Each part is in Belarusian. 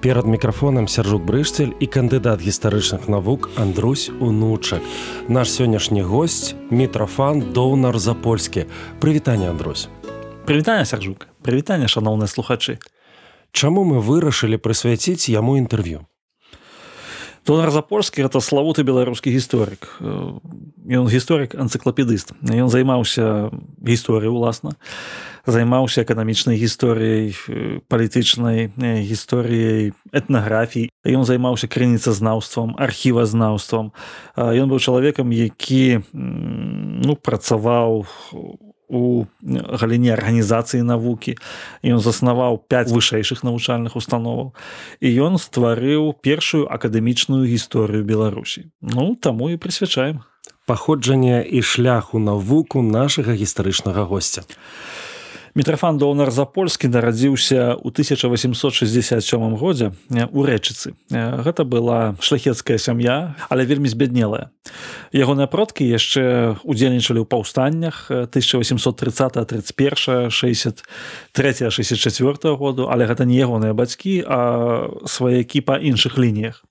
Перад мікрафонам сяржук брышцель і кандыдат гістарычных навук Андрусь унучак. Наш сённяшні госць мітрафан доўнар запольскі. Прывітанне Андрусь. Прывітанне сяржук, прывітанне шаноўныя слухачы. Чаму мы вырашылі прысвяціць яму інтэрв'ю? Донар запольскі это славуты беларускі гісторык. Ён гісторык энцыклапедыст. Ён займаўся гісторыяй уласна займаўся эканамічнай гісторыяй палітычнай гісторыяй этнаграфій ён займаўся крыніцазнаўствам архівазнаўствам. Ён быў чалавекам які ну працаваў у галіне арганізацыі навукі. Ён заснаваў 5 вышэйшых навучальных установаў. І ён стварыў першую акадэмічную гісторыю беларусі. Ну таму і прысвячаем. Паходжанне і шляху навуку нашага гістарычнага госця мітрафан донар запольскі нарадзіўся ў 1867 годзе у рэчыцы. Гэта была шляхецкая сям'я але вельмі збяднелая. Ягоныя продкі яшчэ удзельнічалі ў паўстаннях 1830 31 63 64 году але гэта не ягоныя бацькі а сваякі па іншых лініях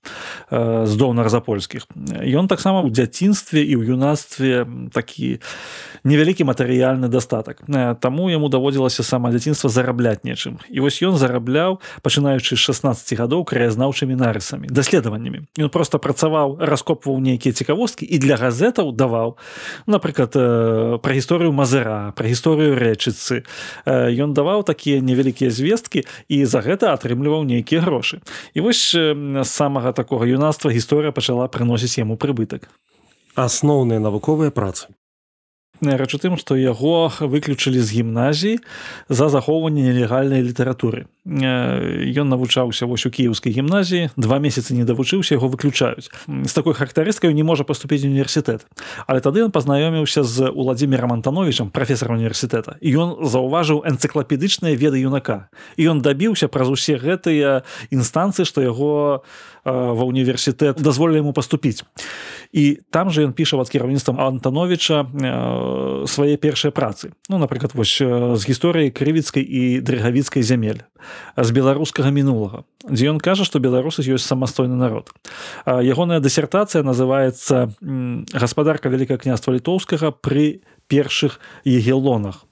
з донар запольскіх. Ён таксама ў дзяцінстве і ў юнацтве такі невялікі матэрыяльны дастатак. Таму яму даводзіла даводзілася сама дзяцінства зарабляць нечым. І вось ён зарабляў пачынаючы з 16 гадоў краязнаўчымі нарысамі даследаваннямі. Ён просто працаваў раскопваў нейкія цікавосткі і для газетаў даваў напрыклад пра гісторыю мазыра пра гісторыю рэчыцы. Ён даваў такія невялікія звесткі і за гэта атрымліваў нейкія грошы. І вось з самага такога юнацтва гісторыя пачала прыносіць яму прыбытак. Асноўныя навуковыя працы рэч у тым што яго выключылі з гімназіі за захоўванне нелегальнай літаратуры. Ён навучаўся вось у кіеўскай гімназіі два месяцы не давучыўся яго выключаюць. З такой характарысткай не можа паступіць універсітэт. Але тады ён пазнаёміўся з уладзімірам антановичам прафесор універсітэта ён заўважыў энцыклапедычныя веды юнака. І ён дабіўся праз усе гэтыя інстанцыі што яго ва універсітэт дазволілі яму паступіць. І там же ён піша ад кіраўніцтвам антановича свае першыя працы. Ну напрыклад вось з гісторыяй крывіцкай і дрыгавіцкай зямель з беларускага мінулага. Дзе ён кажа што беларусы ёсць самастойны народ. Ягоная дысертацыя называется гаспадарка вялікае княства літоўскага пры першых егелонах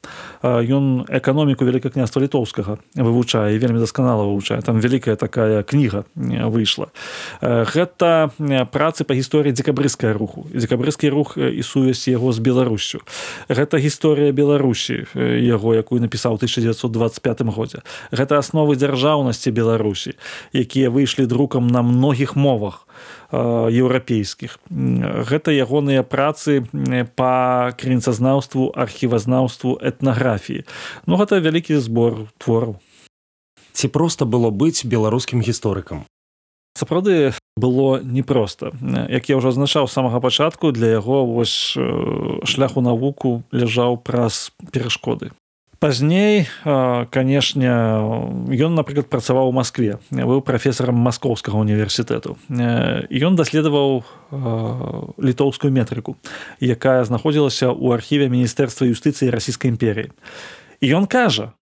ён эканоміку вяліка княства літоўскага вывучае вельмі дасканала вывучае. Там вялікая такая кніга выйшла. Гэта працы па гісторыі дзекабрыская руху. Дзекабрыскі рух і сувязь яго з беларусю. Гэта гісторыя беларусі яго якую напісаў 1925 годзе. Гэта асновы дзяржаўнасці беларусі якія выйшлі друкам на многіх мовах еўрапейскіх. Гэта ягоныя працы па крыніцазнаўству архівазнаўству этнаграфіі. Ну гэта вялікі збор твораў. Ці проста было быць беларускім гісторыкам? Сапраўды было непросто як я ўжо азначаў самага пачатку для яго вось шляху навуку ляжаў праз перашкоды пазней канешне ён напрыклад працаваў у москве быў прафесарам маскоўскага універсітэту. Ён даследаваў літоўскую метрыку якая знаходзілася ў архіве міністэрства юстыцыі расійскай імперіі ён кажа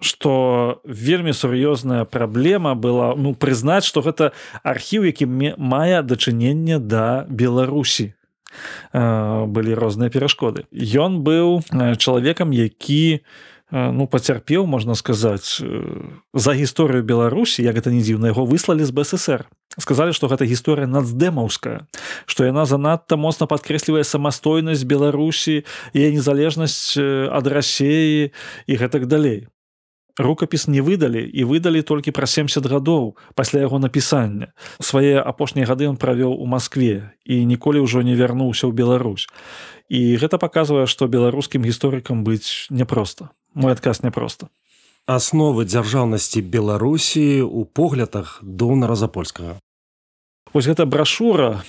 что вельмі сур'ёзная праблема была ну прызнаць что гэта архіў які мае дачыненне да беларусі. Былі розныя перашкоды. Ён быў чалавекам які у ну пацярпеў можна сказаць за гісторыю беларусі як гэта не дзіўна яго выслалі з бСр сказалі што гэта гісторыя нацдэмаўская што яна занадта моцна падкрэслівае самастойнасць беларусі і незалежнасць ад рассеі і гэтак далей рукапіс не выдалі і выдалі толькі пра 70 гадоў пасля яго напісання свае апошнія гады ён правёў у москве і ніколі ўжо не вярнуўся ў Беларусь і гэта паказвае што беларускім гісторыкам быць няпроста мой адказ няпроста асновы дзяржаўнасці беларусі у поглядах донара запольскага Вось гэта брашура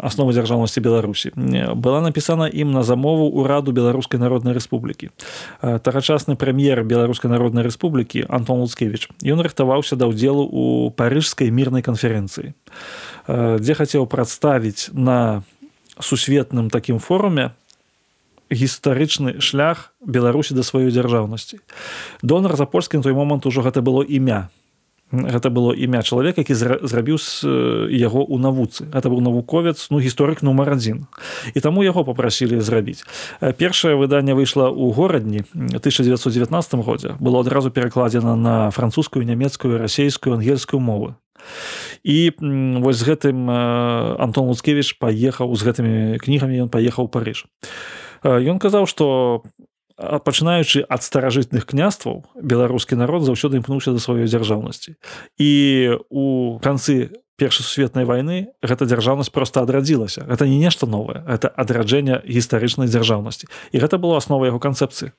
асновы дзяржаўнасці Беларусі была напісана ім на замову ўраду беларускай народнай рэспублікі тагачасны прэм'ер беларускай народнай рэспублікі Антон Луцкевич ён рыхтаваўся да ўдзелу у парыжскай мірнай канферэнцыі дзе хацеў прадставіць на сусветным такім форуме гістарычны шлях беларусі да сваёй дзяржаўнасці. Донар за польскі на той момант ужо гэта было імя. Гэта было імя чалавека які зрабіў з яго ў навуцы. Это быў навуковец ну гісторык нумар адзін. І таму яго попрасілі зрабіць. Першае выданне выйшла ў горадні 1919 годзе. Было адразу перакладзена на французскую нямецкую расейскую ангельскую мовы. І вось з гэтым антон луцкевич паехаў з гэтымі кнігамі ён паехаў парыж ён казаў што пачынаючы ад старажытных княстваў беларускі народ заўсёды імкнуўся да сваёй дзяржаўнасці. І у канцы першай сусветнай вайны гэта дзяржаўнасць проста адрадзілася. Гэта не нешта новае это адраджэнне гістарычнай дзяржаўнасці. І гэта было аснова яго канцэпцыі.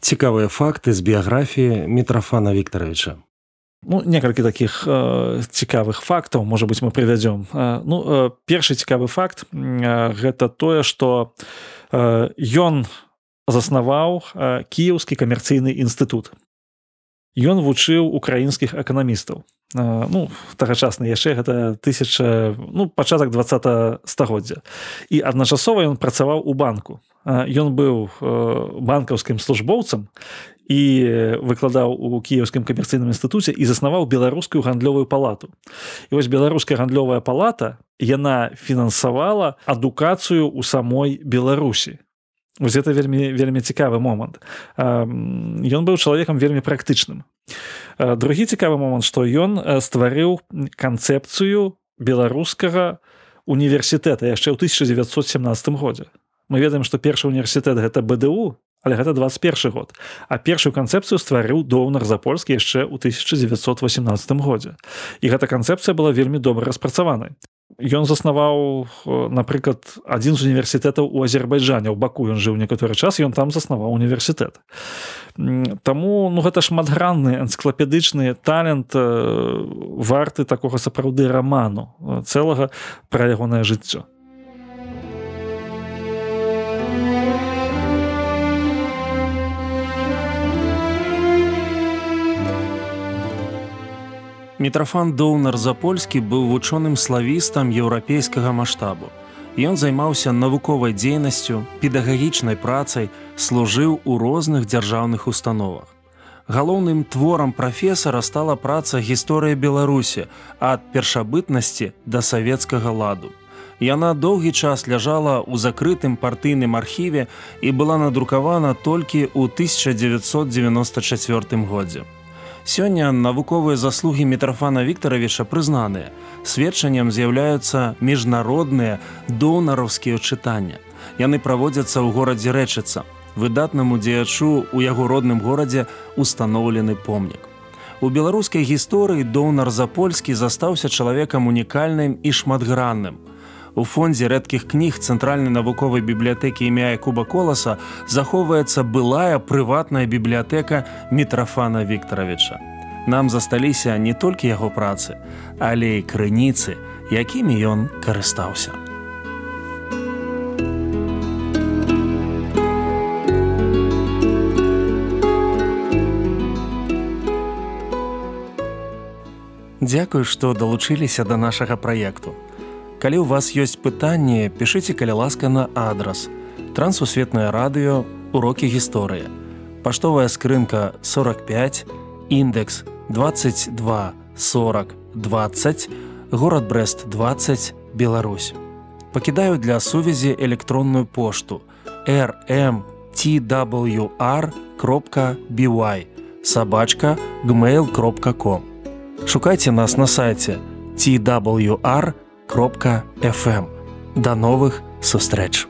Цікавыя факты з біяграфіі мітрафана Вікторовича Ну, некалькі таких э, цікавых фактаў можа быть мы прывядзём. Э, ну э, першы цікавы факт э, гэта тое что э, ён заснаваў э, кіеўскі камерцыйны інстытут. Ён вучыў украінскіх эканамістаў. Э, ну тагачасны яшчэ гэта тысяча ну пачатак два стагоддзя. І адначасова ён працаваў у банку. Ён быў банкаўскім службоўцам і выкладаў у кіеўскім камерцыйным інстытуце і заснаваў беларускую гандлёвую палату. І вось беларуская гандлёвая палата яна фінансавала адукацыю ў самой беларусі вось это вельмі вельмі цікавы момант. Ён быў чалавекам вельмі практычным. Другі цікавы момант што ён стварыў канцэпцыю беларускага універсітэта яшчэ ў 1917 годзе. Мы ведаем што першы універсітэт гэта бДУ але гэта 21 год. А першую канцэпцыю стварыў доўнар запольскі яшчэ ў 1918 годзе. І гэта канцэпцыя была вельмі добра распрацаванай. Ён заснаваў напрыклад адзін з універсітэтаў у азербайджане ў баку ён жыў некаторы час ён там заснаваў універсітэт. Таму ну гэта шматгранны энцыклапедычны талент варты такога сапраўды раману цэлага пра ягонае жыццё Мітрафан Доўнар Запольскі быў вучоным славістам еўрапейскага маштабу. Ён займаўся навуковай дзейнасцю, педагагічнай працай, служыў у розных дзяржаўных установах. Галоўным творам прафесара стала праца гісторыя Беларусі ад першабытнасці да савецкага ладу. Яна доўгі час ляжала ў закрытым партыйным архіве і была надрукавана толькі ў 1994 годзе. Сёння навуковыя заслугі мітрафана Вікторовича прызнаныя. Сведчаннем з'яўляюцца міжнародныя донараўскія чытання. Яны праводзяцца ў горадзе рэчыцца. Выдатнаму дзеячу ў яго родным горадзе устаноўлены помнік. У беларускай гісторыі донар запольскі застаўся чалавекам унікальным і шматгранным. У фондзе рэдкіх кніг цэнтральнай навуковай бібліятэкі імя Куба коласа захоўваецца былая прыватная бібліятэка мітрафана Вікторовича. Нам засталіся не толькі яго працы, але і крыніцы, якімі ён карыстаўся. Дзякую, што далучыліся да нашага праекту. Калі ў вас ёсць пытанні, пішыце каля ласка на адрас. Трансусветнае радыё, урокі гісторыі. Паштовая скрынка 45, індекс 22 40 20, горад Брест 20, Беларусь. Пакідаю для сувязі электронную пошту rmtwr.by сабачка gmail.com. Шукайце нас на сайце twr.com кропка FM. До новых сустрэч!